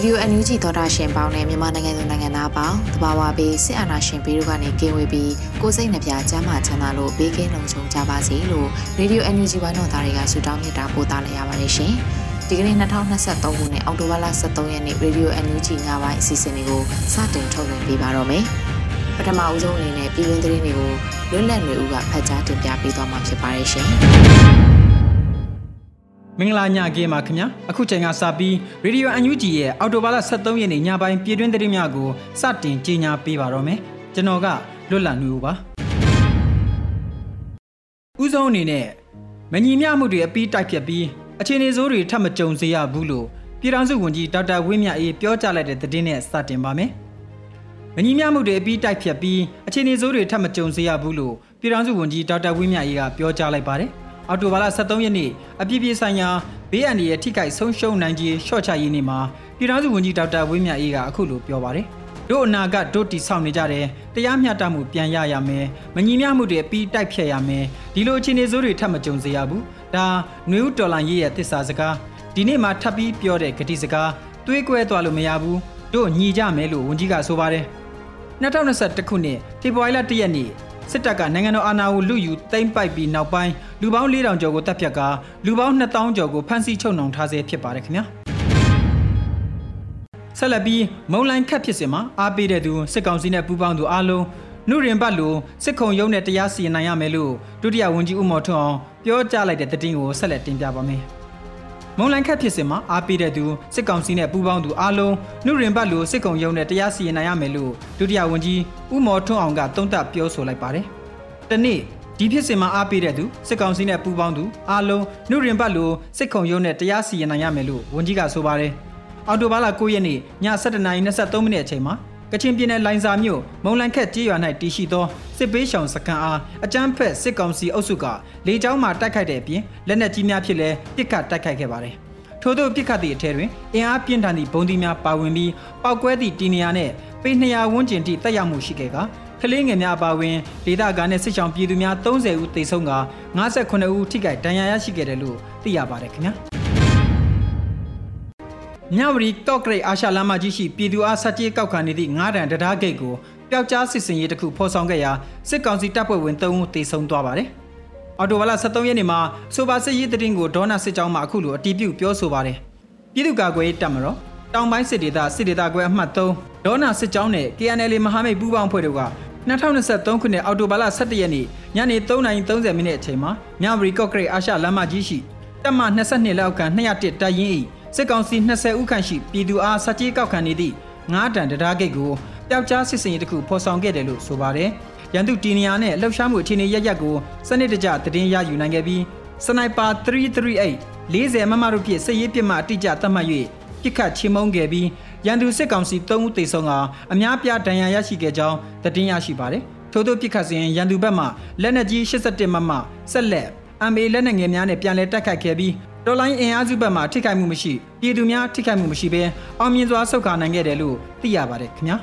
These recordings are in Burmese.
ရေဒီယိုအန်ယူဂျီသောတာရှင်ပေါင်းနဲ့မြန်မာနိုင်ငံသူနိုင်ငံသားပေါင်းတဘာဝဘေးစစ်အာဏာရှင်ပြည်တို့ကနေကင်းဝေးပြီးကိုစိတ်နှပြချမ်းသာချမ်းသာလို့ဘေးကင်းလုံခြုံကြပါစေလို့ရေဒီယိုအန်ယူဂျီဝိုင်းတော်သားတွေကဆုတောင်းမေတ္တာပို့သလိုက်ရပါတယ်ရှင်။ဒီကနေ့2023ခုနှစ်အောက်တိုဘာလ23ရက်နေ့ရေဒီယိုအန်ယူဂျီညပိုင်းအစီအစဉ်လေးကိုစတင်ထုတ်လွှင့်ပေးပါတော့မယ်။ပထမအဦးဆုံးအနေနဲ့ပြည်တွင်းသတင်းတွေကိုလွတ်လပ်နေဦးကဖတ်ကြားတင်ပြပေးသွားမှာဖြစ်ပါတယ်ရှင်။ မင်္ဂလာညခင်းပါခင်ဗျာအခုချိန်ကစပြီးရေဒီယိုအန်ယူဂျီရဲ့အော်တိုဘာလ23ရက်နေ့ညပိုင်းပြည်တွင်းသတင်းများကိုစတင်ကြေညာပေးပါတော့မယ်ကျွန်တော်ကလွတ်လပ်နေဦးပါဥဆုံးအနေနဲ့မညီမျှမှုတွေအပြီးတိုက်ဖြတ်ပြီးအခြေအနေဆိုးတွေထပ်မကြုံစေရဘူးလို့ပြည်ထောင်စုဝန်ကြီးဒေါက်တာဝင်းမြတ်အေးပြောကြားလိုက်တဲ့သတင်းနဲ့စတင်ပါမယ်မညီမျှမှုတွေအပြီးတိုက်ဖြတ်ပြီးအခြေအနေဆိုးတွေထပ်မကြုံစေရဘူးလို့ပြည်ထောင်စုဝန်ကြီးဒေါက်တာဝင်းမြတ်အေးကပြောကြားလိုက်ပါတယ် အော်တိုဘာလ23ရက်နေ့အပြည့်ပြည့်ဆိုင်ရာဘေးအန္တရာယ်ထိခိုက်ဆုံးရှုံးနိုင်ခြင်းရှော့ချရေးနေ့မှာပြည်ထောင်စုဝန်ကြီးဒေါက်တာဝင်းမြတ်အေးကအခုလိုပြောပါတယ်။တို့အနာကတို့တီဆောက်နေကြတယ်တရားမျှတမှုပြန်ရရမယ်မညီမျှမှုတွေအပြီးတိုက်ဖြတ်ရမယ်ဒီလိုအခြေအနေဆိုးတွေထပ်မကြုံစေရဘူးဒါနွေဦးတော်လိုင်းရေးရဲ့သစ္စာစကားဒီနေ့မှထပ်ပြီးပြောတဲ့ဂတိစကားတွေးကွဲသွားလို့မရဘူးတို့ညီကြမယ်လို့ဝန်ကြီးကဆိုပါတယ်2021ခုနှစ်ဖေဖော်ဝါရီလ1ရက်နေ့ စစ်တပ်ကနိုင်ငံတော်အာဏာကိုလူယူသိမ်းပိုက်ပြီးနောက်ပိုင်းလူပေါင်း4000ကျော်ကိုတပ်ဖြတ်ကာလူပေါင်း2000ကျော်ကိုဖမ်းဆီးချုပ်နှောင်ထားဆဲဖြစ်ပါတယ်ခင်ဗျာဆက်လက်ပြီးမုံလိုင်းခတ်ဖြစ်စဉ်မှာအားပေးတဲ့သူစစ်ကောင်စီနဲ့ပူးပေါင်းသူအားလုံးနှုရင်ပတ်လိုစစ်ခုံရုံးနဲ့တရားစီရင်နိုင်ရမယ်လို့ဒုတိယဝန်ကြီးဦးမော်ထွန်းအောင်ပြောကြားလိုက်တဲ့သတင်းကိုဆက်လက်တင်ပြပါမယ် မုံလိုင်းခတ်ဖြစ်စဉ်မှာအားပေးတဲ့သူစစ်ကောင်စီနဲ့ပူးပေါင်းသူအားလုံးနှုရင်ပတ်လိုစစ်ကုံရုံးနဲ့တရားစီရင်နိုင်ရမယ်လို့ဒုတိယဝန်ကြီးဦးမော်ထွန်းအောင်ကသုံးသပ်ပြောဆိုလိုက်ပါတယ်။တနေ့ဒီဖြစ်စဉ်မှာအားပေးတဲ့သူစစ်ကောင်စီနဲ့ပူးပေါင်းသူအားလုံးနှုရင်ပတ်လိုစစ်ခုံရုံးနဲ့တရားစီရင်နိုင်ရမယ်လို့ဝန်ကြီးကဆိုပါတယ်။အော်တိုဘားလ9ရက်နေ့ည7:23မိနစ်အချိန်မှာ ကချင်ပြည်နယ်လိုင်ဇာမြို့မုံလန်ခက်ကြေးရွာ၌တည်ရှိသောစစ်ပေးရှောင်စခန်းအားအကြမ်းဖက်စစ်ကောင်စီအုပ်စုကလေကြောင်းမှတိုက်ခိုက်တဲ့အပြင်လက်နက်ကြီးများဖြင့်လည်းပစ်ခတ်တိုက်ခိုက်ခဲ့ပါတယ်။ထို့သောပစ်ခတ်သည့်အထက်တွင်အင်အားပြင်းထန်သည့်ဘုံသီးများပါဝင်ပြီးပောက်ကွဲသည့်တီနေယာနှင့်ပေ200ဝန်းကျင်ထိတက်ရောက်မှုရှိခဲ့ကာကလေးငယ်များအပါအဝင်ဒေသခံနဲ့စစ်ဆောင်ပြည်သူများ30ဦးသေဆုံးက58ဦးထိခိုက်ဒဏ်ရာရရှိခဲ့တယ်လို့သိရပါတယ်ခင်ဗျာ။ မြဝတီကော့ကရိတ်အာရှလမ်းမကြီးရှိပြည်သူအားစက်ကြီးကောက်ခံနေသည့်ငါးတန်တရားဂိတ်ကိုပျောက်ကြားစစ်စင်ရေးတစ်ခုဖော်ဆောင်ခဲ့ရာစစ်ကောင်စီတပ်ဖွဲ့ဝင်3ဦးတေဆုံးသွားပါတယ်။အော်တိုဝါလာ73ရက်နေ့မှာဆိုပါစစ်ရေးတရင်ကိုဒေါနာစစ်ကြောင်းမှအခုလိုအတီးပြုတ်ပြောဆိုပါတယ်။ပြည်သူ့ကာကွယ်တပ်မတော်တောင်ပိုင်းစစ်ဒေသစစ်ဒေသကွဲအမှတ်3ဒေါနာစစ်ကြောင်းနဲ့ KNL မဟာမိတ်ပူးပေါင်းဖွဲ့တို့က2023ခုနှစ်အောက်တိုဘာလ17ရက်နေ့ညနေ3:30မိနစ်အချိန်မှာမြဝတီကော့ကရိတ်အာရှလမ်းမကြီးရှိတပ်မ22လောက်ကန်201တပ်ရင်း၏ စစ်ကောင်စီ20ဦးခန့်ရှိပြည်သူအားစကြေးကောက်ခံနေသည့်ငါးတန်တရားဂိတ်ကိုပျောက်ကြားစစ်စင်ရေးတစ်ခုဖော်ဆောင်ခဲ့တယ်လို့ဆိုပါတယ်။ရန်သူတီနီယာနဲ့လှုပ်ရှားမှုအခြေအနေရရက်ကိုစနစ်တကျသတင်းရယူနိုင်ခဲ့ပြီးစနိုက်ပါ338 40မမတို့ဖြင့်စစ်ရေးပစ်မှအတိအကျသတ်မှတ်၍ပစ်ခတ်ချေမှုန်းခဲ့ပြီးရန်သူစစ်ကောင်စီ3ဦးသေဆုံးကအများပြားဒဏ်ရာရရှိခဲ့ကြောင်းသတင်းရရှိပါတယ်။ထို့သောပစ်ခတ်စဉ်ရန်သူဘက်မှလက်နက်ကြီး87မမဆက်လက် MA လက်နက်ငယ်များနဲ့ပြန်လည်တိုက်ခိုက်ခဲ့ပြီး တော်လိုင်းအင်အားစုဘက်မှထိခိုက်မှုမရှိပြည်သူများထိခိုက်မှုမရှိဘဲအောင်မြင်စွာဆုတ်ခါနိုင်ခဲ့တယ်လို့သိရပါတယ်ခင်ဗျာ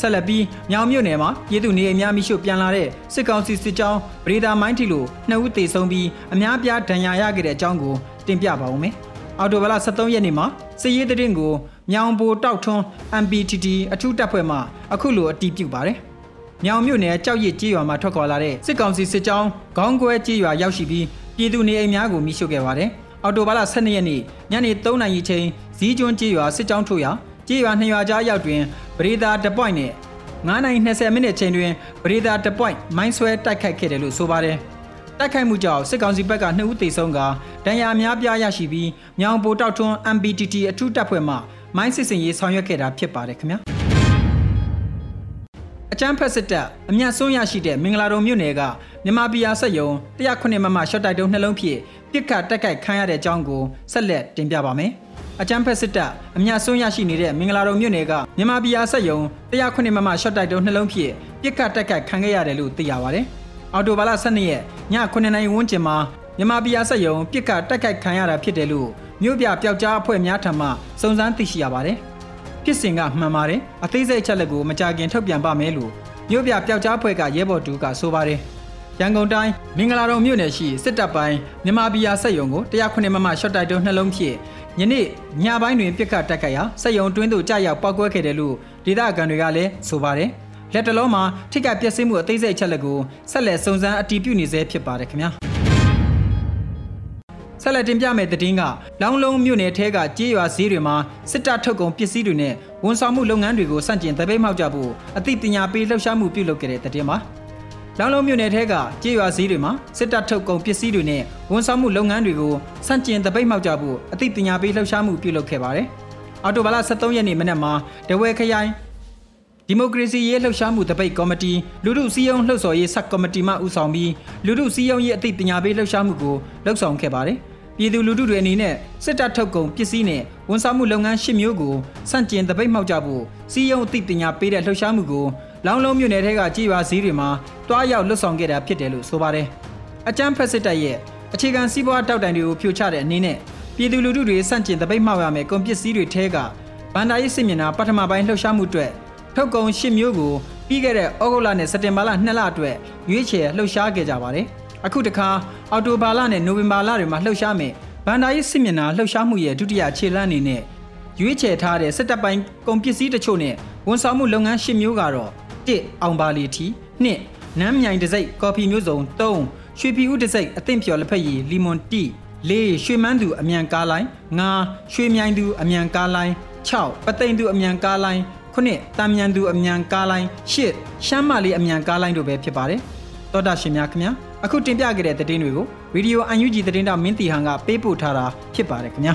ဆက်လက်ပြီးမြောင်မြို့နယ်မှာပြည်သူနေအိမ်များမိရှုပြန်လာတဲ့စစ်ကောင်စီစစ်ကြောင်းဗရေဒါမိုင်းထီလိုနှစ်ဦးသေဆုံးပြီးအများပြားဒဏ်ရာရခဲ့တဲ့အကြောင်းကိုတင်ပြပါဦးမယ်အော်တိုဘလာ23ရက်နေ့မှာစစ်ရေးတရင်ကိုမြောင်ဘိုတောက်ထွန်း MPTT အထူးတပ်ဖွဲ့မှအခုလိုအတီးပြုတ်ပါတယ်မြောင်မြို့နယ်ကြောက်ရည်ကြေးရွာမှာထွက်ခွာလာတဲ့စစ်ကောင်စီစစ်ကြောင်းခေါင်းကွဲကြေးရွာရောက်ရှိပြီး ပြည်သူနေအိမ်များကိုမိရှုခဲ့ပါတယ်။အော်တိုဘာလ12ရက်နေ့ညနေ3နာရီချိန်ဇီးကျွန်းကျေးရွာစစ်ကြောင်းထိုးရာကျေးရွာ2ရွာကြားရောက်တွင်ပရိသာတပွိုင်နဲ့9နိုင်20မိနစ်ချိန်တွင်ပရိသာတပွိုင်မိုင်းဆွဲတိုက်ခိုက်ခဲ့တယ်လို့ဆိုပါတယ်။တိုက်ခိုက်မှုကြောင့်စစ်ကောင်စီဘက်က2ဦးသေဆုံးကဒဏ်ရာအများပြားရရှိပြီးမြောင်ပိုတောက်ထွန်း MBTT အထူးတပ်ဖွဲ့မှမိုင်းစစ်စင်ရေးဆောင်ရွက်ခဲ့တာဖြစ်ပါတယ်ခင်ဗျာ။ အကြမ်းဖက်စစ်တပ်အမျက်ဆုံးရရှိတဲ့မင်္ဂလာတုံမြို့နယ်ကမြန်မာပြည်အားဆက်ယုံ109မမရှော့တိုက်တုံးနှလုံးဖြင့်ပြစ်ခတ်တက်ခိုက်ခံရတဲ့အကြောင်းကိုဆက်လက်တင်ပြပါမယ်။အကြမ်းဖက်စစ်တပ်အမျက်ဆုံးရရှိနေတဲ့မင်္ဂလာတုံမြို့နယ်ကမြန်မာပြည်အားဆက်ယုံ109မမရှော့တိုက်တုံးနှလုံးဖြင့်ပြစ်ခတ်တက်ခိုက်ခံခဲ့ရတယ်လို့သိရပါတယ်။အော်တိုဘာလ12ရက်ည9နာရီဝန်းကျင်မှာမြန်မာပြည်အားဆက်ယုံပြစ်ခတ်တက်ခိုက်ခံရတာဖြစ်တယ်လို့မြို့ပြပျောက်ကြားအဖွဲ့များထံမှစုံစမ်းသိရှိရပါတယ်။ ဖြစ်စဉ်ကမှန်ပါတယ်အသေးစိတ်ချက်လက်ကိုမကြခင်ထုတ်ပြန်ပါမယ်လို့မြို့ပြပျောက်ကြားဖွဲ့ကရဲဘော်တူကဆိုပါတယ်ရန်ကုန်တိုင်းမင်္ဂလာတုံမြို့နယ်ရှိစစ်တပ်ပိုင်းမြန်မာပြည်ယာစက်ယုံကို109မမရှော့တိုက်တုံးနှလုံးဖြင့်ယနေ့ညပိုင်းတွင်ပြစ်ခတ်တက်ခတ်ရာစက်ယုံတွင်းသို့ကြာရောက်ပောက်ကွဲခဲ့တယ်လို့ဒေသခံတွေကလည်းဆိုပါတယ်လက်တလုံးမှာထိကပျက်စီးမှုအသေးစိတ်ချက်လက်ကိုဆက်လက်စုံစမ်းအတည်ပြုနေဆဲဖြစ်ပါတယ်ခင်ဗျာ ဆက်လက်တင်ပြမယ့်သတင်းကလောင်းလုံးမြို့နယ်ထဲကကြေးရွာဈေးတွေမှာစစ်တပ်ထုတ်ကုန်ပစ္စည်းတွေနဲ့ဝန်ဆောင်မှုလုပ်ငန်းတွေကိုစန့်ကျင်တပိတ်မှောက်ကြဖို့အသိပညာပေးလှုပ်ရှားမှုပြုလုပ်ခဲ့တဲ့သတင်းပါလောင်းလုံးမြို့နယ်ထဲကကြေးရွာဈေးတွေမှာစစ်တပ်ထုတ်ကုန်ပစ္စည်းတွေနဲ့ဝန်ဆောင်မှုလုပ်ငန်းတွေကိုစန့်ကျင်တပိတ်မှောက်ကြဖို့အသိပညာပေးလှုပ်ရှားမှုပြုလုပ်ခဲ့ပါတယ်အော်တိုဘာလ23ရက်နေ့မနက်မှာတဝဲခရိုင်ဒီမိုကရေစီရေးလှုပ်ရှားမှုတပိတ်ကော်မတီလူထုစည်းရုံးလှုပ်ဆော်ရေးဆက်ကော်မတီမှဦးဆောင်ပြီးလူထုစည်းရုံးရေးအသိပညာပေးလှုပ်ရှားမှုကိုလှုပ်ဆောင်ခဲ့ပါတယ် ပြည်သူလူထုတွေအနေနဲ့စစ်တပ်ထုတ်ကုန်ပစ္စည်းနဲ့ဝန်ဆောင်မှုလုပ်ငန်းရှစ်မျိုးကိုစန့်ကျင်တပိတ်မှောက်ကြဖို့စီးရုံအသိပညာပေးတဲ့လှုပ်ရှားမှုကိုလောင်းလုံးမြို့နယ်ထဲကကြေးရွာဈေးတွေမှာတွားရောက်လှုပ်ဆောင်ခဲ့တာဖြစ်တယ်လို့ဆိုပါတယ်။အကြမ်းဖက်စစ်တပ်ရဲ့အခြေခံစီးပွားတောက်တိုင်တွေကိုဖြိုချတဲ့အနေနဲ့ပြည်သူလူထုတွေစန့်ကျင်တပိတ်မှောက်ရမယ်ကုန်ပစ္စည်းတွေထဲကဗန္ဒာရေးစစ်မျက်နှာပထမပိုင်းလှုပ်ရှားမှုအတွက်ထုတ်ကုန်ရှစ်မျိုးကိုပြီးခဲ့တဲ့ဩဂုတ်လနဲ့စက်တင်ဘာလ2လအတွက်ရွေးချယ်လှုပ်ရှားခဲ့ကြပါတယ်။ အခုတခါအော်တိုဘာလနဲ့နိုဝင်ဘာလတွေမှာလှုပ်ရှားမယ်ဘန်ဒါရေးစစ်မျက်နှာလှုပ်ရှားမှုရဲ့ဒုတိယခြေလှမ်းအနေနဲ့ရွေးချယ်ထားတဲ့စစ်တပ်ပိုင်းကုန်ပစ္စည်းတချို့နဲ့ဝန်ဆောင်မှုလုပ်ငန်းရှစ်မျိုးကတော့1အောင်ပါလီထီ2နမ်းမြိုင်တစိ့ကော်ဖီမျိုးစုံ3ရွှေဖီဦးတစိ့အသင့်ဖြော်လက်ဖက်ရည်လီမွန်တီ၄ရွှေမန်းသူအမြန်ကားလိုင်း၅ရွှေမြိုင်သူအမြန်ကားလိုင်း6ပသိမ်သူအမြန်ကားလိုင်း9တံမြန်သူအမြန်ကားလိုင်း10ရှမ်းမလေးအမြန်ကားလိုင်းတို့ပဲဖြစ်ပါတယ်တောတာရှင်များခင်ဗျာ အခုတင်ပြခဲ့တဲ့သတင်းတွေကိုဗီဒီယိုအန်ယူဂျီသတင်းတောက်မင်းတီဟန်ကပေးပို့ထားတာဖြစ်ပါတယ်ခင်ဗျာ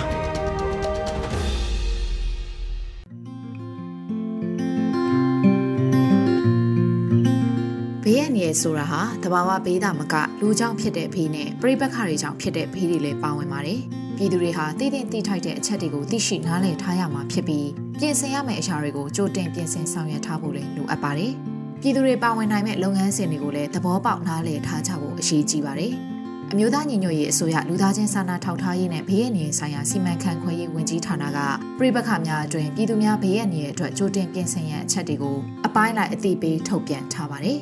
ဘေးရန်ရဲ့ဆိုတာဟာတဘာဝဘေးတာမကလူကြောင့်ဖြစ်တဲ့ဘေးနဲ့ပြိပက္ခတွေကြောင့်ဖြစ်တဲ့ဘေးတွေလည်းပါဝင်ပါတယ်။ပြည်သူတွေဟာတည်တည်တိထိုက်တဲ့အချက်တွေကိုသိရှိနားလည်ထားရမှာဖြစ်ပြီးပြင်ဆင်ရမယ့်အရာတွေကိုကြိုတင်ပြင်ဆင်ဆောင်ရွက်ထားဖို့လည်းလိုအပ်ပါတယ်။ ပြည်သူတွေပါဝင်နိုင်မဲ့လုပ်ငန်းစဉ်တွေကိုလည်းသဘောပေါက်နားလည်ထားကြဖို့အရေးကြီးပါတယ်။အမျိုးသားညီညွတ်ရေးအစိုးရလူသားချင်းစာနာထောက်ထားရေးနဲ့ဘေးရန်ရေးဆိုင်ရာစီမံခန့်ခွဲရေးဝန်ကြီးဌာနကပြည်ပခါများအတွင်ပြည်သူများဘေးရန်ရေးအတွက်ကြိုတင်ပြင်ဆင်ရန်အချက်တွေကိုအပိုင်းလိုက်အသိပေးထုတ်ပြန်ထားပါတယ်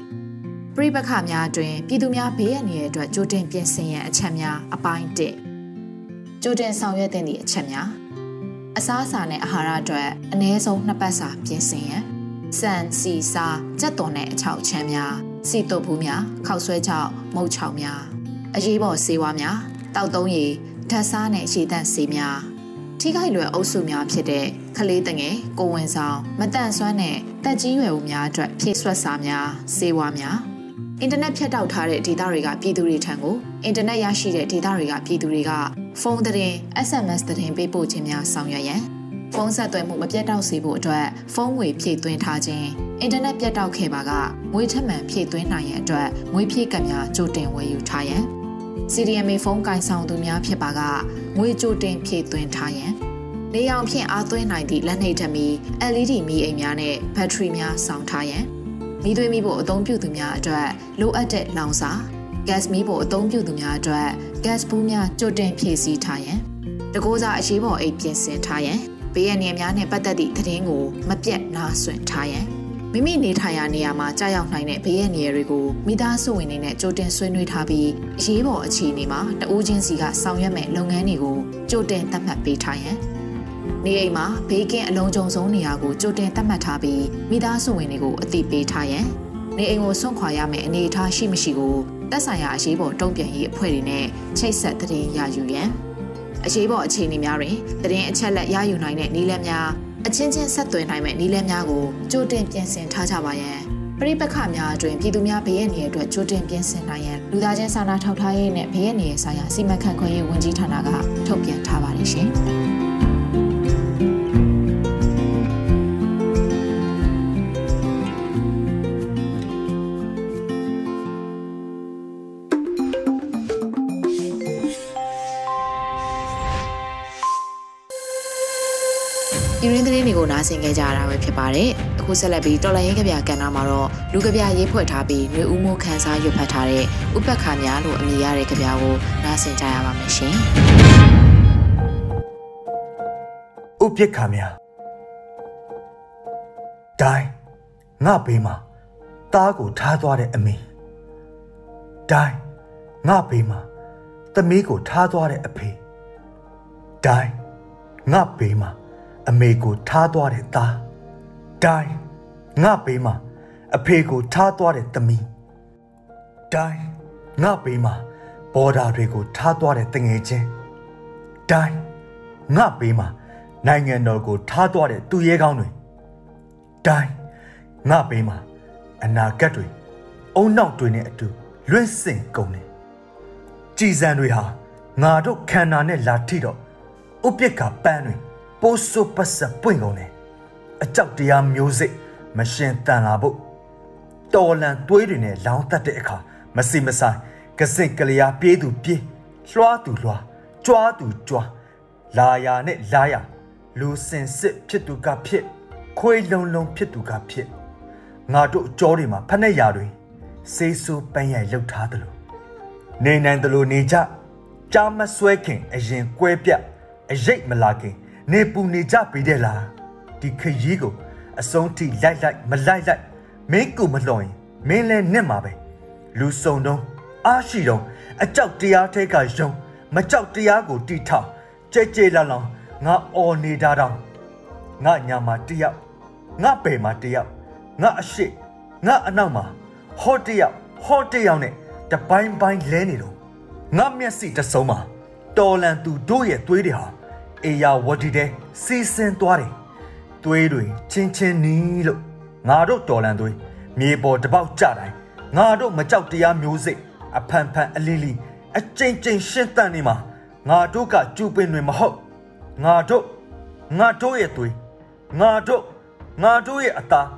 ။ပြည်ပခါများအတွင်ပြည်သူများဘေးရန်ရေးအတွက်ကြိုတင်ပြင်ဆင်ရန်အချက်များအပိုင်း1ကြိုတင်ဆောင်ရွက်သင့်သည့်အချက်များအစားအစာနဲ့အာဟာရအတွက်အနည်းဆုံးနှစ်ပတ်စာပြင်ဆင်ရန် စံစီစာကြက်သွန်နဲ့အချောက်ချမ်းများစီတုပ်ဘူးများခောက်ဆွဲချောက်မုတ်ချောက်များအရေးပေါ်ဆေးဝါးများတောက်သုံးရည်ဓာတ်စားနဲ့ရေတန့်ဆေးများထိခိုက်လွယ်အုပ်စုများဖြစ်တဲ့ခလေးတငယ်ကိုဝင်ဆောင်မတန့်ဆွမ်းနဲ့တက်ကြီးရွယ်ဦးများအတွက်ဖြည့်ဆွတ်စာများဆေးဝါးများအင်တာနက်ဖြတ်တောက်ထားတဲ့ဒေတာတွေကပြည်သူတွေထံကိုအင်တာနက်ရရှိတဲ့ဒေတာတွေကပြည်သူတွေကဖုန်းသတင်း SMS သတင်းပေးပို့ခြင်းများဆောင်ရွက်ရန် ဖုန်းဆက်သွယ်မှုမပြတ်တောက်စေဖို့အတွက်ဖုန်းငွေဖြည့်သွင်းထားခြင်းအင်တာနက်ပြတ်တောက်ခဲ့ပါကငွေထက်မှန်ဖြည့်သွင်းနိုင်ရန်အတွက်ငွေဖြည့်ကပ်များကြိုတင်ဝယ်ယူထားရန် CDMA ဖုန်းကင်ဆောင်သူများဖြစ်ပါကငွေကြိုတင်ဖြည့်သွင်းထားရန်နေအောင်ဖြင့်အားသွင်းနိုင်သည့်လက်နှိပ်ဓမီ LED မီးအိမ်များနဲ့ဘက်ထရီများဆောင်ထားရန်မီးသွင်းမိဖို့အသုံးပြုသူများအတွက်လိုအပ်တဲ့လောင်စာ gas မီးဖို့အသုံးပြုသူများအတွက် gas ဘူးများကြိုတင်ဖြည့်ဆည်းထားရန်တကိုးစားအရေးပေါ်အိတ်ပြင်ဆင်ထားရန် ဘေးရန်ရများနဲ့ပတ်သက်သည့်သတင်းကိုမပြတ်နားဆွင့်ထားရန်မိမိနေထိုင်ရာနေရာမှာကြာရောက်နိုင်တဲ့ဘေးရန်ရတွေကိုမိသားစုဝင်တွေနဲ့ကြိုတင်ဆွေးနွေးထားပြီးအရေးပေါ်အခြေအနေမှာတဦးချင်းစီကဆောင်ရွက်မဲ့လုပ်ငန်းတွေကိုကြိုတင်သတ်မှတ်ပေးထားရန်နေအိမ်မှာဘေးကင်းအလုံးစုံဆုံးနေရာကိုကြိုတင်သတ်မှတ်ထားပြီးမိသားစုဝင်တွေကိုအသိပေးထားရန်နေအိမ်ကိုဆွန့်ခွာရမယ့်အနေအထားရှိမရှိကိုတက်ဆိုင်ရာအရေးပေါ်တုံ့ပြန်ရေးအဖွဲ့တွေနဲ့ချိတ်ဆက်သတင်းရယူရန် အရေးပေါ်အခြေအနေများတွင်သတင်းအချက်လက်ရယူနိုင်တဲ့နည်းလမ်းများအချင်းချင်းဆက်သွယ်နိုင်မဲ့နည်းလမ်းများကိုကြိုတင်ပြင်ဆင်ထားကြပါရန်ပရိပခများအတွင်ပြည်သူများဘေးရန်တွေအတွက်ကြိုတင်ပြင်ဆင်နိုင်ရန်လူသားချင်းစာနာထောက်ထားရေးနဲ့ဘေးရန်တွေဆိုင်ရာစီမံခန့်ခွဲရေးဝန်ကြီးဌာနကထုတ်ပြန်ထားပါတယ်ရှင်။ င်းတွေကိုနားဆင်ကြကြရတာပဲဖြစ်ပါတယ်။အခုဆက်လက်ပြီးတော်လိုင်းရေးကြပြကဏ္ဍမှာတော့လူကြပြရေးဖွဲ့ထားပြီးနှွေဦးမိုးခန်းစားရွတ်ဖတ်ထားတဲ့ဥပက္ခများလို့အမည်ရတဲ့ကြပြကိုနားဆင်ကြရပါမယ်ရှင်။ဥပက္ခများဒိုင်းငါဘေးမှာတားကိုထားသွားတဲ့အမေဒိုင်းငါဘေးမှာသမီးကိုထားသွားတဲ့အဖေဒိုင်းငါဘေးမှာ အမေကိုထားသွားတဲ့သားဒိုင်းငါဘေးမှာအဖေကိုထားသွားတဲ့သမီးဒိုင်းငါဘေးမှာဘော်ဒါတွေကိုထားသွားတဲ့တငယ်ချင်းဒိုင်းငါဘေးမှာနိုင်ငံတော်ကိုထားသွားတဲ့သူရဲကောင်းတွေဒိုင်းငါဘေးမှာအနာဂတ်တွေအုံနောက်တွေနဲ့အတူလွင့်စင်ကုန်တယ်ကြည်စံတွေဟာငါတို့ခန္ဓာနဲ့လာထိတော့ဥပိ္ပကပန်းတွေ ပိုးဆိုးပတ်စပွင့်ကုန်တယ်အကြောက်တရားမျိုးစိတ်မရှင်တန်လာဖို့တော်လန်သွေးတွေနဲ့လောင်းတက်တဲ့အခါမစီမဆိုင်ကစိတ်ကလျာပြေးသူပြေးလွှားသူလွှားကြွားသူကြွားလာယာနဲ့လာယာလူစင်စစ်ဖြစ်သူကဖြစ်ခွေးလုံးလုံးဖြစ်သူကဖြစ်ငါတို့အကြောတွေမှာဖက်နဲ့ရာတွေစေးဆူပန်းရိုက်လှုပ်ထားသလိုနေနိုင်သလိုနေကြကြားမဆွဲခင်အရင်ကွဲပြအရိတ်မလာခင် နေပူနေကြပြီတဲ့လားဒီခရီးကိုအဆုံးထိလိုက်လိုက်မလိုက်လိုက်မင်းကိုမလှော်ရင်မင်းလည်းနဲ့မှာပဲလူစုံတော့အားရှိတော့အကြောက်တရားထဲကယုံမကြောက်တရားကိုတီထောင်ကြဲကြဲလောင်လောင်ငါအော်နေတာတောင်ငါညာမှာတယောက်ငါပယ်မှာတယောက်ငါအရှိငါအနောက်မှာဟောတယောက်ဟောတယောက်နဲ့တပိုင်းပိုင်းလဲနေတော့ငါမျက်စိတစုံမှာတော်လန်သူတို့ရဲ့သွေးတွေဟာ အေယာဝတီတဲ့စီစင်သွားတယ်။သွေးတွေချင်းချင်းနီးလို့ငါတို့တော်လန်သွေးမြေပေါ်တပေါက်ကြတိုင်းငါတို့မကြောက်တရားမျိုးစိတ်အဖန်ဖန်အလီလီအကျဉ်းကျဉ်းရှင်းတန်နေမှာငါတို့ကကျူပင်တွေမဟုတ်ငါတို့ငါတို့ရဲ့သွေးငါတို့ငါတို့ရဲ့အသား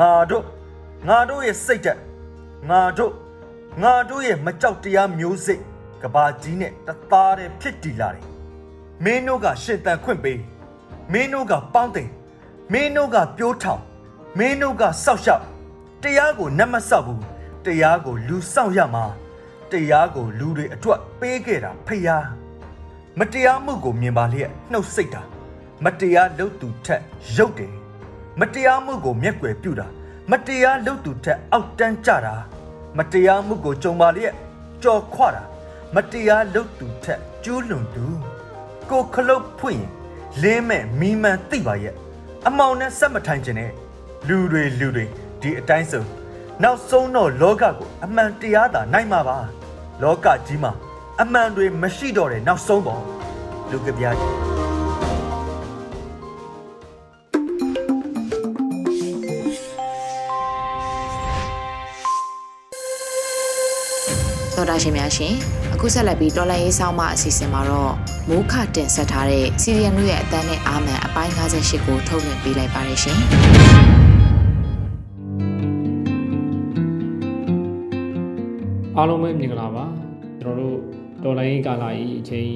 ငါတို့ငါတို့ရဲ့စိတ်ဓာတ်ငါတို့ငါတို့ရဲ့မကြောက်တရားမျိုးစိတ်ကဘာကြီးနဲ့တသားတည်းဖြစ်တည်လာတယ် မင်းတို့ကရှင်တန်ခွင့်ပေးမင်းတို့ကပေါင်းတင်မင်းတို့ကပြိုးထောင်မင်းတို့ကစောက်ရှောက်တရားကိုနတ်မဆောက်ဘူးတရားကိုလူဆောင်ရမှာတရားကိုလူတွေအတွက်ပေးခဲ့တာဖျားမတရားမှုကိုမြင်ပါလျက်နှုတ်ဆက်တာမတရားလုပ်သူထက်ရုပ်တယ်မတရားမှုကိုမျက်ွယ်ပြုတာမတရားလုပ်သူထက်အောက်တန်းကြတာမတရားမှုကိုကြုံပါလျက်ကြော်ခွတာမတရားလုပ်သူထက်ကျူးလွန်သူ ကိုခလုတ်ဖွင့်ရင်လင်းမဲ့မီးမှန်သိပါရဲ့အမောင်နဲ့ဆက်မထိုင်ခြင်းနဲ့လူတွေလူတွေဒီအတိုင်းဆုံးနောက်ဆုံးတော့လောကကိုအမှန်တရားသာနိုင်မှာပါလောကကြီးမှာအမှန်တွေမရှိတော့တဲ့နောက်ဆုံးပေါ့လူကပြားကြီးတော်တာရှင်များရှင် အခုဆက်လက်ပြီးတော်လိုင်းရေးဆောင်မအစီအစဉ်မှာတော့မိုးခတင်ဆက်ထားတဲ့စီရီယန်တို့ရဲ့အတန်းနဲ့အာမန်အပိုင်း58ကိုထုတ်လွှင့်ပေးလိုက်ပါရရှင်အားလုံးပဲမင်္ဂလာပါကျွန်တော်တို့တော်လိုင်းကာလာကြီးအချိန်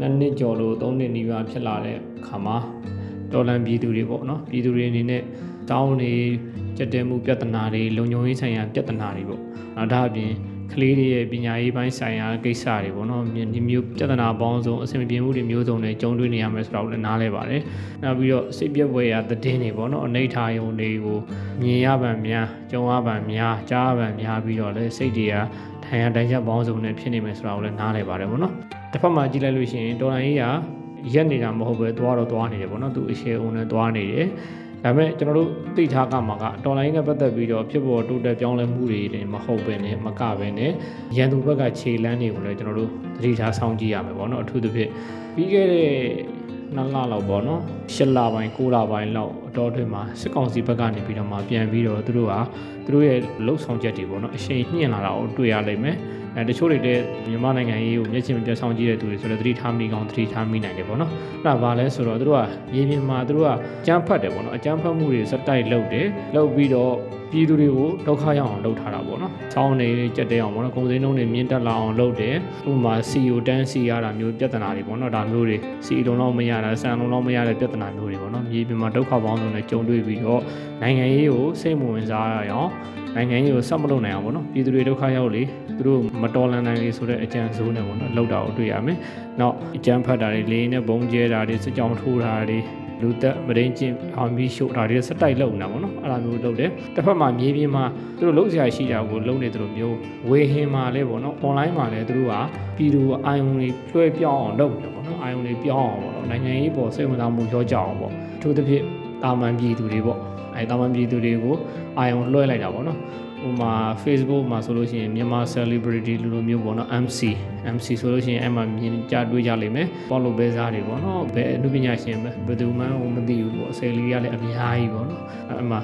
နှစ်နှစ်ကျော်လို့သုံးနှစ်နီးပါးဖြစ်လာတဲ့အခါမှာတော်လန်ပြည်သူတွေပေါ့နော်ပြည်သူတွေအနေနဲ့တောင်းနေကြက်တဲမှုပြဿနာတွေလုံခြုံရေးဆိုင်ရာပြဿနာတွေပေါ့နောက်ဒါအပြင် ကလေးတွေရဲ့ပညာရေးပိုင်းဆိုင်ရာကိစ္စတွေပေါ့နော်ဒီမျိုးပြဿနာပေါင်းစုံအဆင်ပြေမှုတွေမျိုးစုံနဲ့ကြုံတွေ့နေရမယ်ဆိုတော့လည်းနားလဲပါတယ်နောက်ပြီးတော့စိတ်ပြက်ပွဲရာသတင်းတွေပေါ့နော်အနိဋ္ဌာယုံတွေကိုမြင်ရပံများကြုံရပံများကြားရပံများပြီးတော့လည်းစိတ်တွေကထိုင်ရတိုင်းချက်ပေါင်းစုံနဲ့ဖြစ်နေမယ်ဆိုတော့လည်းနားလဲပါတယ်ပေါ့နော်တစ်ဖက်မှာကြည့်လိုက်လို့ရှိရင်တော်လိုင်းကြီးကရက်နေတာမဟုတ်ပဲသွားတော့သွားနေတယ်ပေါ့နော်သူအရှေအုံနဲ့သွားနေတယ် ဒါပေမဲ့ကျွန်တော်တို့သိထားကမှာကတော်လိုင်းနဲ့ပတ်သက်ပြီးတော့ဖြစ်ပေါ်တိုးတက်ပြောင်းလဲမှုတွေတင်မဟုတ်ပဲနဲ့မကပဲနဲ့ရန်သူဘက်ကခြေလန်းတွေကိုလည်းကျွန်တော်တို့သတိထားစောင့်ကြည့်ရမယ်ပေါ့နော်အထူးသဖြင့်ပြီးခဲ့တဲ့နှစ်လလောက်ပေါ့နော်၈လပိုင်း၉လပိုင်းလောက်အတော်အတွင်းမှာစစ်ကောင်စီဘက်ကနေပြီးတော့မှပြန်ပြီးတော့သူတို့ကသူတို့ရဲ့လှုပ်ဆောင်ချက်တွေပေါ့နော်အရှိန်မြင့်လာတာကိုတွေ့ရလိမ့်မယ် အဲတချို့တွေတဲ့မြန်မာနိုင်ငံရေးကိုမျက်ခြေမပြတ်ဆောင်ကြည့်တဲ့သူတွေဆိုတော့သတိထားမိကောင်းသတိထားမိနိုင်တယ်ပေါ့နော်အဲ့ဒါဘာလဲဆိုတော့သူတို့ကရေပြင်မှာသူတို့ကအကြမ်းဖက်တယ်ပေါ့နော်အကြမ်းဖက်မှုတွေစက်တိုက်လုပ်တယ်လုပ်ပြီးတော့ပြည်သူတွေကိုဒုက္ခရောက်အောင်လုပ်ထားတာပေါ့နော်။ဆောင်းနေကြက်တဲအောင်ပေါ့နော်။ကုန်စည်နှုန်းတွေမြင့်တက်လာအောင်လုပ်တယ်။ဥပမာ CEO တန်းစီရတာမျိုးပြဿနာတွေပေါ့နော်။ဒါမျိုးတွေ CEO လုံးလုံးမရတာစံလုံးလုံးမရတဲ့ပြဿနာမျိုးတွေပေါ့နော်။မြေပြင်မှာဒုက္ခပေါင်းစုံနဲ့ကြုံတွေ့ပြီးတော့နိုင်ငံရေးကိုစိတ်မဝင်စားရအောင် နိုင်ငံရေးကိုဆက်မလုပ်နိုင်အောင်ပေါ့နော်ပြည်သူတွေဒုက္ခရောက်လေသူတို့မတော်လန်နိုင်လေဆိုတဲ့အကြံစိုးနဲ့ပေါ့နော်လောက်တာကိုတွေ့ရမယ်။နောက်အကြံဖတ်တာတွေလေးနဲ့ဘုံကျဲတာတွေစစ်ကြောင်ထိုးတာတွေလူသက်မရင်းချင်းအောင်ပြီးရှို့တာတွေစက်တိုက်လုံနေတာပေါ့နော်အဲ့လိုမျိုးလုပ်တယ်တစ်ဖက်မှာမြေပြင်မှာသူတို့လုံးစရာရှိတာကိုလုံနေသူတို့မျိုးဝေဟင်မှာလဲပေါ့နော် online မှာလဲသူတို့ကပြည်သူအာယုံတွေလွှဲပြောင်းအောင်လုပ်တယ်ပေါ့နော်အာယုံတွေပြောင်းအောင်ပေါ့နော်နိုင်ငံရေးပေါ်စိတ်ဝင်စားမှုရောကြအောင်ပေါ့အထူးသဖြင့် တာမန်ပြည်သူတွေပေါ့အဲတာမန်ပြည်သူတွေကိုအာယုံလွှဲလိုက်တာပေါ့နော်ဟိုမှာ Facebook မှာဆိုလို့ရှိရင်မြန်မာ celebrity လူလိုမျိုးပေါ့နော် MC MC ဆိုလို့ရှိရင်အဲ့မှာမြင်ကြတွေးကြလိမ့်မယ်ပေါ်လို့ပဲစားတွေပေါ့နော်ဘယ်အမှုပညာရှင်ပဲဘယ်သူမှမသိဘူးပေါ့ဆယ်လီကလည်းအများကြီးပေါ့နော်အဲ့မှာ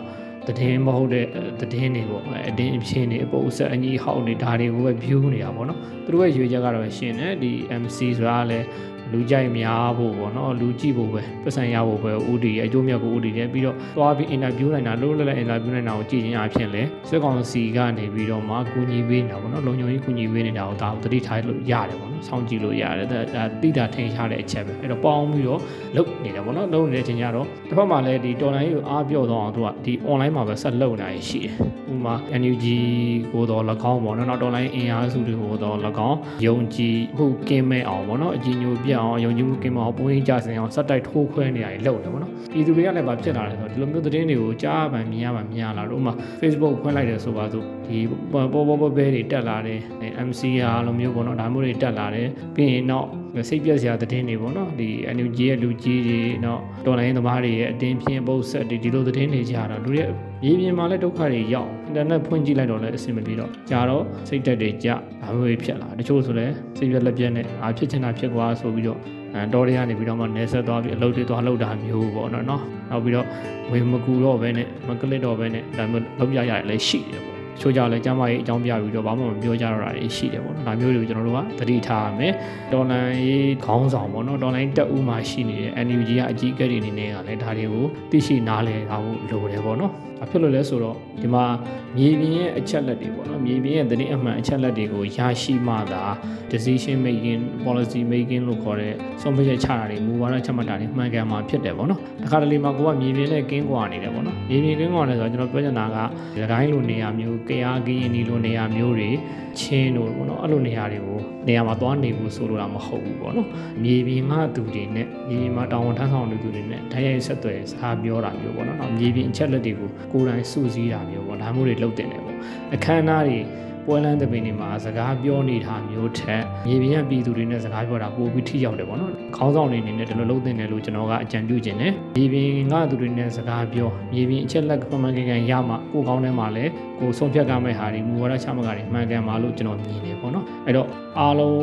တည်င်းမဟုတ်တဲ့တည်င်းတွေပေါ့အတင်းအဖြစ်နေအပုပ်ဆက်အကြီးဟောက်နေဒါတွေကိုပဲ view နေတာပေါ့နော်သူတို့ရဲ့ရွေချက်ကတော့ရှင်တယ်ဒီ MC ဆိုတာလည်း လူကြိုက်များဖို့ပေါ့နော်လူကြည့်ဖို့ပဲပတ်စံရဖို့ပဲဦးတည်အကျိုးမြတ်ကိုဦးတည်တယ်ပြီးတော့သွားပြီးအင်တာဗျူးနိုင်တာလို့လည်းလည်းအင်တာဗျူးနိုင်တာကိုကြည့်ချင်းအဖြစ်လဲစစ်ကောင်စီကနေပြီးတော့မှကူညီပေးနေတာပေါ့နော်လုံခြုံရေးကူညီပေးနေတာကိုဒါကိုသတိထားလို့ရတယ်ပေါ့နော် စောင့်ကြည့်လို့ရတယ်ဒါတိတာထိန်ရှားတဲ့အချက်ပဲအဲ့တော့ပေါင်းပြီးတော့လုပ်နေတယ်ပေါ့နော်လုပ်နေတဲ့အချိန်ကျတော့တစ်ဖက်မှာလည်းဒီတော်လိုင်းကိုအားပြော့တော့အောင်သူကဒီ online မှာပဲဆက်လုပ်နေရရှိတယ်ဥပမာ NUG ကိုတော့၎င်းပေါ့နော်နောက်တော်လိုင်းအင်အားစုတွေကိုတော့၎င်းယုံကြည်မှုကင်းမဲ့အောင်ပေါ့နော်အကြည်ညိုပြအောင်ယုံကြည်မှုကင်းမအောင်ပုံရင်းကြစင်အောင်စက်တိုက်ထိုးခွဲနေရတယ်လုပ်တယ်ပေါ့နော်ဒီသူတွေကလည်းဗာဖြစ်လာတယ်ဆိုတော့ဒီလိုမျိုးသတင်းတွေကိုကြားမှမြင်ရမှမြင်ရလာတော့ဥပမာ Facebook ဖွင့်လိုက်တယ်ဆိုပါစို့ဒီပေါ်ပေါ်ပေါ်ဘဲတွေတက်လာတယ် MC အားလိုမျိုးပေါ့နော်ဒါမျိုးတွေတက်လာတယ်ပြီးရင်နောက်စိတ်ပြက်စရာသတင်းတွေပေါ့နော်ဒီ NUG ရဲ့လူကြီးတွေနောက်တော်လိုင်းသမားတွေရဲ့အတင်းပြင်းပုတ်ဆက်တွေဒီလိုသတင်းတွေကြားတာလူတွေမြေပြင်မှာလည်းဒုက္ခတွေရောက်အင်တာနက်ဖွင့်ကြည့်လိုက်တော့လည်းအဆင်မပြေတော့ကြာတော့စိတ်တက်တွေကြဒါမျိုးတွေဖြစ်လာတချို့ဆိုလည်းစိတ်ပြက်လက်ပြက်နဲ့အာဖြစ်ချင်တာဖြစ်သွားဆိုပြီးတော့အဲတော်တွေကနေပြီးတော့မှနေဆက်သွားပြီးအလုပ်တွေသွားလုပ်တာမျိုးပေါ့နော်နော်နောက်ပြီးတော့ဝင်မကူတော့ဘဲနဲ့မကလစ်တော့ဘဲနဲ့ဒါမျိုးလုပ်ရရတယ်လည်းရှိတယ်ပေါ့ ချိုးကြလဲကျမ်းမာရေးအကြောင်းပြပြီးတော့ဘာမှမပြောကြတော့တာတွေရှိတယ်ပေါ့နော်ဒါမျိုးတွေကိုကျွန်တော်တို့ကသတိထားရမယ်ဒေါ်လန်ရေးခေါင်းဆောင်ပေါ့နော်ဒေါ်လန်တက်ဦးမှာရှိနေတဲ့ NUG ကအကြီးအကဲတွေအနေနဲ့ကလည်းဒါတွေကိုသိရှိနားလည်ထားဖို့လိုတယ်ပေါ့နော်ဘာဖြစ်လို့လဲဆိုတော့ဒီမှာမြေပြင်ရဲ့အချက်လက်တွေပေါ့နော်မြေပြင်ရဲ့သတင်းအမှန်အချက်လက်တွေကိုရရှိမှသာ decision making policy making လို့ခေါ်တဲ့ဆုံးဖြတ်ချက်ချတာတွေမူဝါဒချမှတ်တာတွေမှန်ကန်မှာဖြစ်တယ်ပေါ့နော်တခါတလေမှာကိုကမြေပြင်နဲ့ကင်းကွာနေတယ်ပေါ့နော်မြေပြင်ကင်းကွာနေဆိုတော့ကျွန်တော်ပြောချင်တာကဒီတိုင်းလိုနေရာမျိုးကရားကင်းနီလိုနေရာမျိုးတွေချင်းတို့ပေါ့နော်အဲ့လိုနေရာတွေကိုနေရာမှာသွားနေဖို့ဆိုလိုတာမဟုတ်ဘူးပေါ့နော်မြေပြင်ကသူတွေနဲ့မြေပြင်မှာတာဝန်ထမ်းဆောင်နေသူတွေနဲ့တိုက်ရိုက်ဆက်သွယ်စကားပြောတာမျိုးပေါ့နော်နောက်မြေပြင်အချက်လက်တွေကိုကိုယ်တိုင်စုစည်းတာမျိုးပေါ့ဒါမျိုးတွေလုပ်တင်တယ်ပေါ့အခမ်းအနားတွေ ပွဲလန်းသပင်တွေမှာစကားပြောနေတာမျိုးထက်မြေပြင်ကပြည်သူတွေနဲ့စကားပြောတာပိုပြီးထိရောက်တယ်ပေါ့နော်။ခေါင်းဆောင်တွေအနေနဲ့ဒီလိုလုပ်တင်တယ်လို့ကျွန်တော်ကအကြံပြုခြင်းနဲ့မြေပြင်ကသူတွေနဲ့စကားပြောမြေပြင်အချက်လက်ပမှန်ကန်ကန်ရမှကိုကောင်းထဲမှာလည်းကိုဆုံးဖြတ်ကမဲ့ဟာတွေမူဝါဒချမှတ်ကတွေမှန်ကန်ပါလို့ကျွန်တော်မြင်တယ်ပေါ့နော်။အဲ့တော့အားလုံး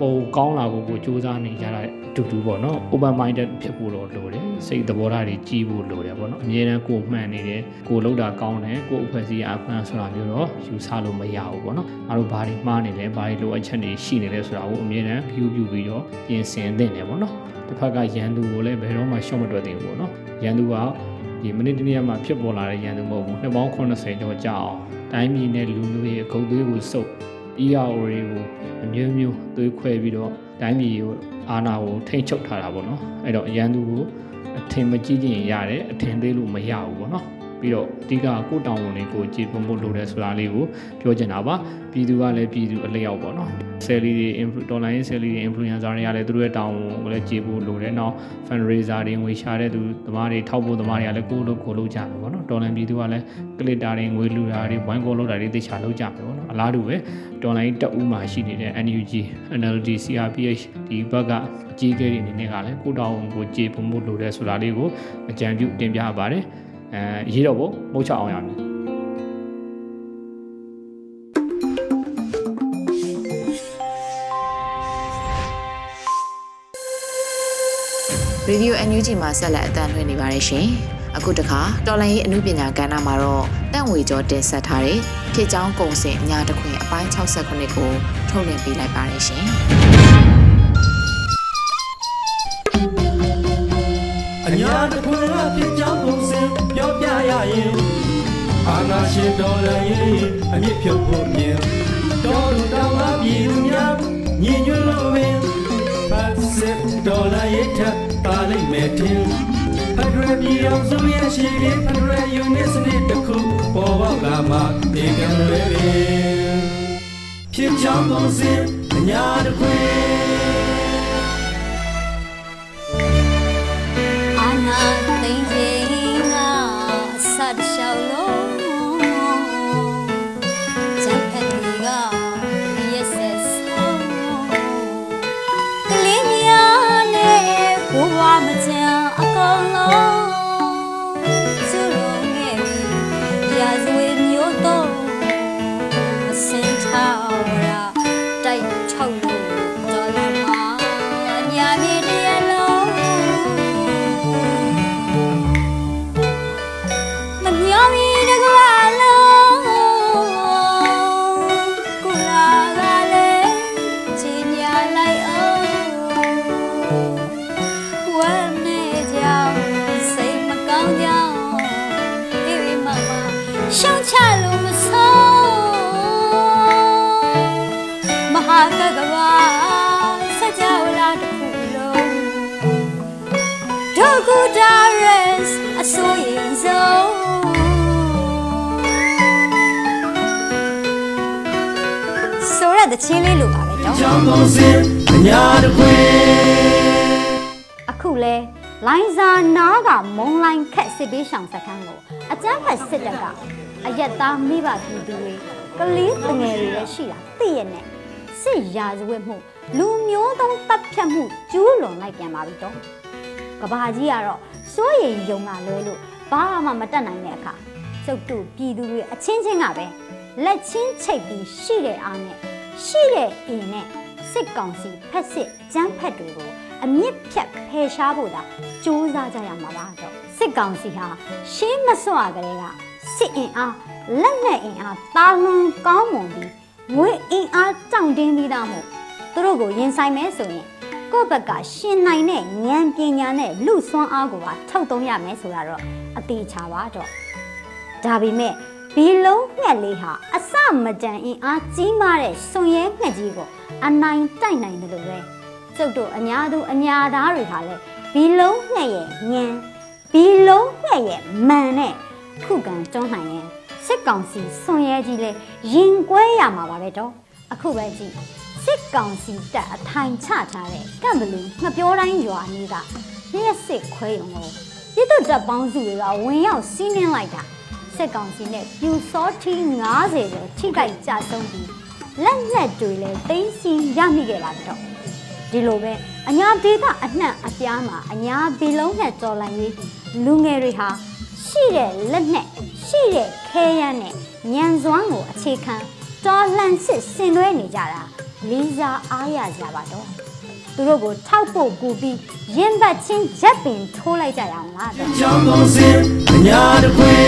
ပိုကောင်းလာဖို့ကိုစူးစမ်းနေကြတာအတူတူပေါ့နော် open minded ဖြစ်ဖို့တော့လိုတယ်စိတ်သဘောထားတွေကြီးဖို့လိုတယ်ပေါ့နော်အမြဲတမ်းကိုမှန်နေတယ်ကိုလောက်တာကောင်းတယ်ကိုအဖွဲ့အစည်းအမှန်ဆိုတာမျိုးတော့ယူဆလို့မရဘူးပေါ့နော်အားတို့ဘာတွေမှားနေလဲဘာတွေလိုအပ်ချက်တွေရှိနေလဲဆိုတာကိုအမြဲတမ်း view ပြုပြီးတော့ပြင်ဆင်သင့်တယ်ပေါ့နော်တစ်ဖက်ကရန်သူကိုလည်းဘယ်တော့မှရှော့မတွက်သင့်ဘူးပေါ့နော်ရန်သူကဒီမိနစ်တနည်းမှာဖြစ်ပေါ်လာတဲ့ရန်သူမဟုတ်ဘူးနှစ်ပေါင်း80ကျော်ကြာအောင်တိုင်းပြည်နဲ့လူမျိုးရဲ့အကုတ်သွေးကိုစုပ် ERO တွေကိုအမျိုးမျိုးသွေးခွဲပြီးတော့တိုင်းပြည်ကိုအာဏာကိုထိမ့်ချုပ်ထားတာပေါ့နော်အဲ့တော့အရန်သူကိုအထင်မကြီးကြည့်ရင်ရတယ်အထင်သေးလို့မရဘူးပေါ့နော် ပြီးတော့အဓိကကိုတောင်းဝန်လေးကိုကြည်ပွန်ဖို့လိုတယ်ဆိုတာလေးကိုပြောချင်တာပါပြည်သူကလည်းပြည်သူအလျောက်ပေါ့နော်ဆယ်လီတွေ online ဆယ်လီတွေ influencer တွေကလည်းသူတို့ရဲ့တောင်းဝန်ကိုလည်းကြည်ဖို့လိုတယ်နောက် fundraiser တွေငွေရှာတဲ့သူသမားတွေထောက်ဖို့သမားတွေကလည်းကိုလိုကိုလိုကြမယ်ပေါ့နော်ဒေါ်လာပြည်သူကလည်းကလစ်တာတွေငွေလူတာတွေဝိုင်းကောလုပ်တာတွေသိချာလုပ်ကြမယ်ပေါ့နော်အလားတူပဲဒေါ်လာတက်ဦးမှာရှိနေတဲ့ NUG NLD CRPH ဒီဘက်ကအကြီးအကဲတွေအနေနဲ့ကလည်းကိုတောင်းဝန်ကိုကြည်ဖို့လိုတယ်ဆိုတာလေးကိုအကြံပြုတင်ပြပါတယ် အဲရေးတော့ဖို့မုတ်ချအောင်ရမယ်ရေဒီယို NUG မှာဆက်လက်အသံလွှင့်နေပါတယ်ရှင်။အခုတခါတော်လိုင်းရေးအမှုပညာကဏ္ဍမှာတော့တန့်ဝေကျော်တင်ဆက်ထားတဲ့ဖြစ်ချောင်းကုံစင်အညာတခွင်အပိုင်း68ကိုထုတ်လွှင့်ပေးလိုက်ပါတယ်ရှင်အညာတခွင်ကဖြစ်ကြောင်းပုံစံပြောပြ ရရင်အာနာရှင်တော်လည်းရင်အမြင့်ဖြုတ်ဖို့မြင်တော်လူတော်ကပြည်သူများညီညွတ်လို့ပင်ဖတ်စစ်တော်လည်းရထပါလိမ့်မယ်တင်ဖက်ဒရယ်ပြည်အောင်စုရဲ့ရှိပြီးဖက်ဒရယ်ယူနစ်စနစ်တစ်ခုပေါ်ပေါက်လာမှဒီကံတွေပင်ဖြစ်ကြောင်းပုံစံအညာတခွင် လေးလိုပါပဲတော့ကြောင်းပုံစံအညာတခွင်အခုလဲလိုင်းစာနားကမုံလိုင်းခက်စစ်ပေးရှောင်စခန်းကိုအကြမ်းဖက်စစ်တပ်ကအရက်သားမိဘပြည်သူတွေကလေးတငယ်တွေလည်းရှိတာသိရနဲ့စစ်ရာဇဝတ်မှုလူမျိုးတုံးတပ်ဖြတ်မှုကျူးလွန်လိုက်ပြန်ပါပြီတော့ကဘာကြီးကတော့စိုးရိမ်ယုံကလွဲလို့ဘာမှမတတ်နိုင်တဲ့အခါကျုပ်တို့ပြည်သူတွေအချင်းချင်းကပဲလက်ချင်းချိတ်ပြီးရှိတဲ့အားနဲ့ ရှိတဲ့အင်းနဲ့စစ်ကောင်စီဖက်စစ်ကြမ်းဖက်တွေကိုအမြင့်ဖြတ်ဖယ်ရှားဖို့သာစူးစမ်းကြရမှာပါတော့စစ်ကောင်စီဟာရှင်းမစွာကလေးကစစ်အင်အားလက်နက်အင်အားတာလွန်ကောင်းမွန်ပြီးငွေအင်အားကြောင့်တင်းပြီးသားမို့သူတို့ကိုရင်ဆိုင်မဲဆိုရင်ကိုယ့်ဘက်ကရှင်နိုင်တဲ့ဉာဏ်ပညာနဲ့လူစွမ်းအားကိုပါထုတ်သုံးရမယ်ဆိုတာတော့အသေးချာပါတော့ဒါပေမဲ့ ဘီလုံးငှက်လေးဟာအစမတန်အင်အားကြီးမားတဲ့စွန်ရဲငှက်ကြီးကိုအနိုင်တိုက်နိုင်တယ်လို့ပဲကျုပ်တို့အညာသူအညာသားတွေဟာလည်းဘီလုံးငှက်ရဲ့ဉာဏ်ဘီလုံးငှက်ရဲ့မန်နဲ့ခုခံတွန်းနိုင်ရင်စစ်ကောင်စီစွန်ရဲကြီးလဲရင်ကွဲရမှာပါပဲတော့အခုပဲကြည့်စစ်ကောင်စီတပ်အထိုင်ချထားတဲ့ကန့်ဘလူငှက်ပြောတိုင်းရွာနီးကရက်စစ်ခွဲရုံကိုပြည်သူတပ်ပေါင်းစုတွေကဝင်ရောက်စီးနင်းလိုက်တာ စစ်ကောင်စီနဲ့ပြူစောထီ90ကျော်ထိခိုက်ကြဆုံးပြီးလက်နက်တွေလည်းတင်းစီရမိခဲ့ပါတော့ဒီလိုပဲအညာဒေသအနှံ့အပြားမှာအညာဘီလုံးနဲ့ကြော်လန်ရေးလူငယ်တွေဟာရှိတဲ့လက်နက်ရှိတဲ့ခဲယမ်းနဲ့ညံစွမ်းကိုအခြေခံတော်လှန်စစ်ဆင်နွှဲနေကြတာလေးစားအားရကြပါတော့ သူတို့ကိုထောက်ဖို့ကူပြီးရင်ဘတ်ချင်းရက်ပင်ထိုးလိုက်ကြရအောင်လားတော့ကြောင်းပုံစံအညာတခွင်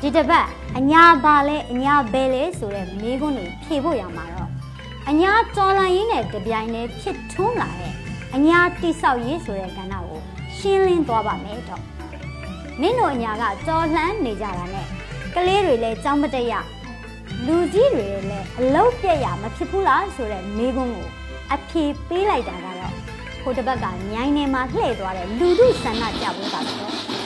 ဒီတစ်ပတ်အညာပါလဲအညာဘဲလဲဆိုတဲ့မိကုန်းတွေဖြေဖို့ရမှာတော့အညာတော်လန်ရင်းနဲ့တပြိုင်တည်းဖြစ်ထွန်းလာတဲ့အညာတိဆောက်ရေးဆိုတဲ့ကဏ္ဍကိုရှင်းလင်းသွားပါမယ်တော့မင်းတို့အညာကတော်လှန်နေကြတာနဲ့ကလေးတွေလည်းကြောင်းမတက်ရလူကြီးတွေလည်းအလုတ်ပြက်ရမဖြစ်ဘူးလားဆိုတဲ့မိကုန်းကို အဖြေပေးလိုက်တာကတော့ဟိုတစ်ဘက်ကညိုင်းနေမှာလှည့်သွားတဲ့လူထုဆန္ဒကြပွဲပါတော့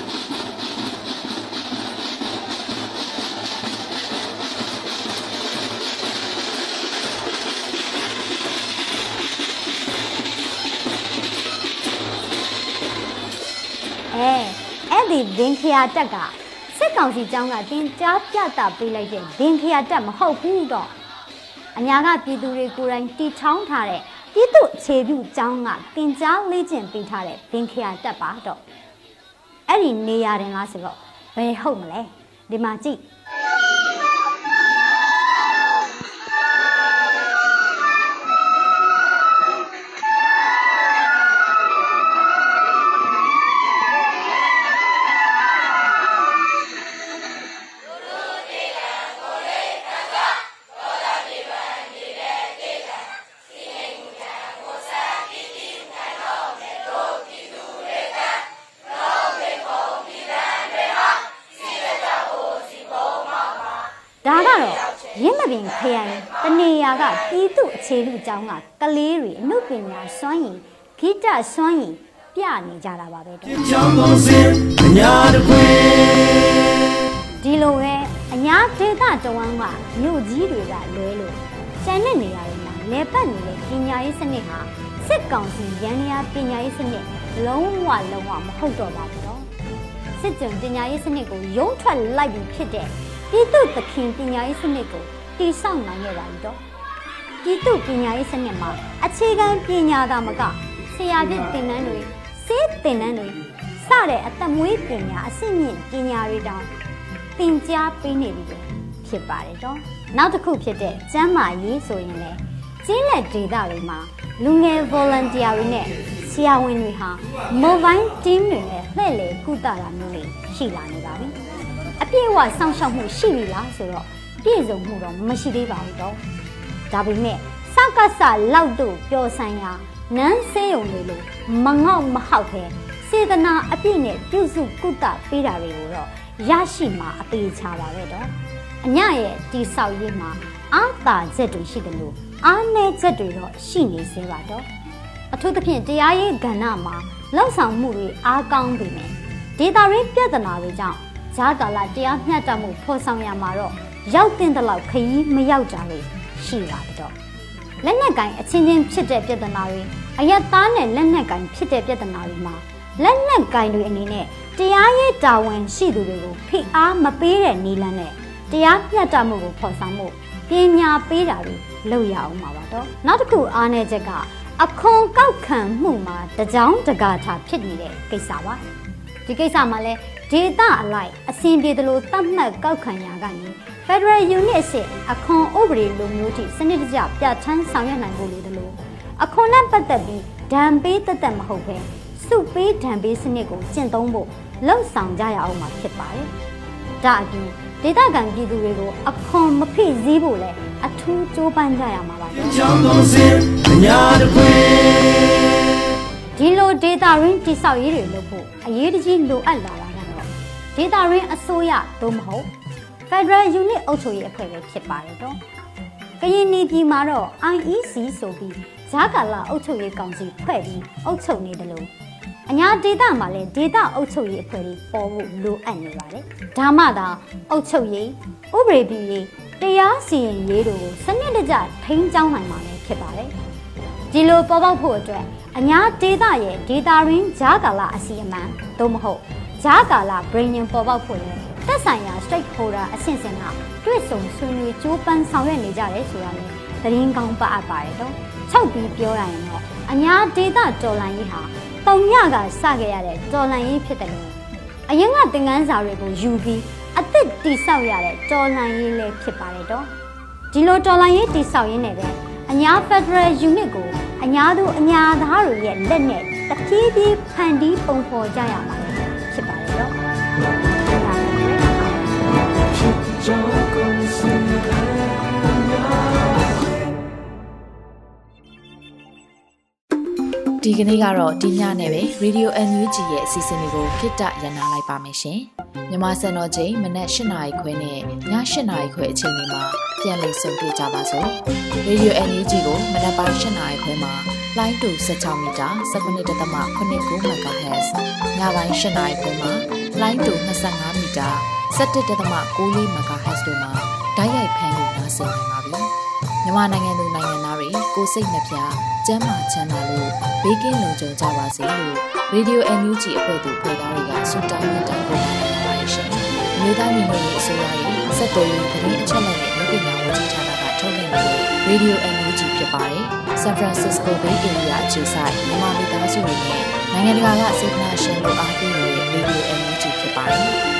အဲအဲ့ဒီဒင်ခရာတက်ကစစ်ကောင်စီကျောင်းကတင်ကြားပြတာပေးလိုက်တဲ့ဒင်ခရာတက်မဟုတ်ဘူးတော့အညာကပြည်သူတွေကိုယ်တိုင်တီထောင်းထားတဲ့ ပြည်သူအခြေပြုကျောင်းကတင်ကြားလေ့ကျင့်ပေးထားတဲ့ဒင်ခရာတက်ပါတော့အဲ့ဒီနေရာတင်လားဆိုတော့ဘယ်ဟုတ်မလဲဒီမှာကြည့် ဒါကတော့ရင်းမပင်ခရိုင်တနေရာကပြည်သူအခြေလူအကြောင်းကကလေးတွေအမှုပညာစွမ်းရည်ဂိတစွမ်းရည်ပြနေကြတာပါပဲတော့ကြောင်းကုန်စင်အညာတခွေဒီလိုပဲအညာဒေသတဝမ်းကမြို့ကြီးတွေကလွဲလို့ကျန်တဲ့နေရာတွေမှာလဲပတ်နေတဲ့ပညာရေးစနစ်ဟာစစ်ကောင်စီရန်ရာပညာရေးစနစ်လုံးဝလုံးဝမဟုတ်တော့ပါဘူးတော့စစ်ကြုံပညာရေးစနစ်ကိုရုံးထွက်လိုက်ပြီးဖြစ်တဲ့ ပြည်သူသခင်ပညာရေးစနစ်ကိုတည်ဆောက်နိုင်ခဲ့ပါပြီတော့ပြည်သူပညာရေးစနစ်မှာအခြေခံပညာသာမကဆရာပြသင်တန်းတွေစေးသင်တန်းတွေစတဲ့အသက်မွေးပညာအဆင့်မြင့်ပညာတွေတောင်သင်ကြားပေးနေပြီပဲဖြစ်ပါတယ်တော့နောက်တစ်ခုဖြစ်တဲ့ကျမ်းမာရေးဆိုရင်လည်းကျင်းလက်ဒေတာတွေမှာလူငယ် volunteer တွေနဲ့ဆရာဝန်တွေဟာ mobile team တွေနဲ့လှည့်လည်ကုသတာမျိုးတွေရှိလာနေပါပြီ အပြည့်အဝစောင့်ရှောက်မှုရှိပြီလားဆိုတော့ပြည့်စုံမှုတော့မရှိသေးပါဘူးတော့ဒါပေမဲ့စကစလောက်တို့ပျော်ဆိုင်ရာနန်းဆေးရုံတွေလို့မငေါ့မဟောက်ခဲစေတနာအပြည့်နဲ့ပြုစုကုသပေးတာတွေကိုတော့ရရှိမှာအသေးချပါပဲတော့အညရဲ့တိဆောက်ရေးမှာအာသာချက်တွေရှိတယ်လို့အားနည်းချက်တွေတော့ရှိနေသေးပါတော့အထူးသဖြင့်တရားရေးကဏ္ဍမှာလောက်ဆောင်မှုတွေအားကောင်းပေမယ့်ဒေတာရင်းပြဿနာတွေကြောင့် ဂျာကာလာတရားမျှတမှုဖော်ဆောင်ရမှာတော့ရောက်တဲ့လောက်ခရီးမရောက်ကြလို့ရှိပါတယ်တော့လက်နက်ကင်အချင်းချင်းဖြစ်တဲ့ပြဿနာတွေအယက်သားနဲ့လက်နက်ကင်ဖြစ်တဲ့ပြဿနာတွေမှာလက်နက်ကင်တွေအနေနဲ့တရားရေးတာဝန်ရှိသူတွေကိုဖိအားမပေးတဲ့နည်းလမ်းနဲ့တရားမျှတမှုကိုဖော်ဆောင်မှုပညာပေးတာတွေလုပ်ရအောင်ပါပါတော့နောက်တစ်ခုအားနည်းချက်ကအခွန်ကောက်ခံမှုမှာတကြောင်တကာထာဖြစ်နေတဲ့ကိစ္စပါဒီကိစ္စမှာလဲ ဒေတာအလိုက်အစဉ်ပြေသလိုတတ်မှတ်ကောက်ခံရာကနေ Federal Unit အစစ်အခွန်ဥပဒေလိုမျိုးထိစနစ်တကျပြဋ္ဌာန်းဆောင်ရွက်နိုင်ဖို့လိုတယ်လို့အခွန်နဲ့ပတ်သက်ပြီးဒဏ်ပေးသက်သက်မဟုတ်ပဲစုပေးဒဏ်ပေးစနစ်ကိုကျင့်သုံးဖို့လှုံ့ဆော်ကြရအောင်မှာဖြစ်ပါတယ်။ဒါအပြင်ဒေသခံပြည်သူတွေကိုအခွန်မဖိစည်းဖို့လဲအထူးကြိုးပမ်းကြရမှာပါတော့ကြောင်းကုန်စင်အညာတခွေဒီလိုဒေတာရင်းတိဆောက်ရေးတွေလုပ်ဖို့အရေးတကြီးလိုအပ်လာတာကတော့ ဒေတာရင်းအစိုးရသို့မဟုတ် Federal Unit အုပ်ချုပ်ရေးအဖွဲ့ပဲဖြစ်ပါတယ်တော့ကရင်နေပြည်မှာတော့ IEC ဆိုပြီးဂျာကာလာအုပ်ချုပ်ရေးကောင်စီဖွဲ့ပြီးအုပ်ချုပ်နေတယ်လို့အညာဒေတာမှာလည်းဒေတာအုပ်ချုပ်ရေးအဖွဲ့တွေပေါ်ဖို့လိုအပ်နေပါတယ်ဒါမှသာအုပ်ချုပ်ရေးဥပဒေပြုရေးတရားစီရင်ရေးတို့ကိုစနစ်တကျထိန်းကျောင်းနိုင်မှာလည်းဖြစ်ပါတယ်ဒီလိုပေါ်ပေါက်ဖို့အတွက်အညာဒေတာရဲ့ဒေတာရင်းဂျာကာလာအစီအမံသို့မဟုတ် ဂျာကာလာ brainium ပေါ်ပေါက်ဖို့လဲသက်ဆိုင်ရာ stakeholder အဆင့်ဆင့်ကတွေ့ဆုံဆွေးနွေးကြိုးပမ်းဆောင်ရွက်နေကြတယ်ဆိုတာလေသတင်းကောင်းပါအပ်ပါတယ်တော့ချုပ်ပြီးပြောရရင်တော့အညာဒေတာတော်လန်ကြီးဟာတုံညကစခဲ့ရတဲ့တော်လန်ကြီးဖြစ်တယ်လို့အရင်ကသင်ခန်းစာတွေကိုယူပြီးအသက်တိဆောက်ရတဲ့တော်လန်ကြီးလည်းဖြစ်ပါတယ်တော့ဒီလိုတော်လိုင်းရေးတိဆောက်ရင်းနဲ့ပဲအညာ Federal Unit ကိုအညာသူအညာသားတွေရဲ့လက်နဲ့တဖြည်းဖြည်းဖန်တီးပုံဖော်ကြရမှာ ဒီကနေ့ကတော့ဒီညနဲ့ပဲ Radio NUG ရဲ့အစီအစဉ်လေးကိုခਿੱတရနာလိုက်ပါမယ်ရှင်။မြမစံတော်ချိန်မနက်၈နာရီခွဲနဲ့ည၈နာရီခွဲအချိန်တွေမှာပြန်လည်ဆုံတွေ့ကြပါစို့။ Radio NUG ကိုမနက်ပိုင်း၈နာရီခွဲမှာလိုင်းတူ16မီတာ19.8 MHz ညပိုင်း၈နာရီခွဲမှာလိုင်းတူ25မီတာ 17.6 MHz တို့မှာဓာတ်ရိုက်ဖမ်းလို့နိုင်စေနိုင်ပါပြီ။မြန်မာနိုင်ငံသူနိုင်ငံသားတွေကိုစိတ်နှပြကျန်းမာချမ်းသာလို့ဘေးကင်းလုံခြုံကြပါစေလို့ Radio NUG အဖွဲ့သူဖွဲ့သားတွေကဆုတောင်းမြတ်တာပို့တာနေပါတယ်ရှင်။မြေသားညီမတွေအစိုးရရဲ့စက်တော်ရင်သတင်းအချက်အလက်တွေလူပညာဝန်ကြီးဌာနကထုတ်လွှင့်နေတဲ့ Radio NUG ဖြစ်ပါတယ်။ San Francisco Bay Area အခြေစိုက်မြန်မာမိသားစုတွေနဲ့နိုင်ငံတကာကစေတနာရှင်တို့အားပေးနေတဲ့ Radio NUG ဖြစ်ပါတယ်။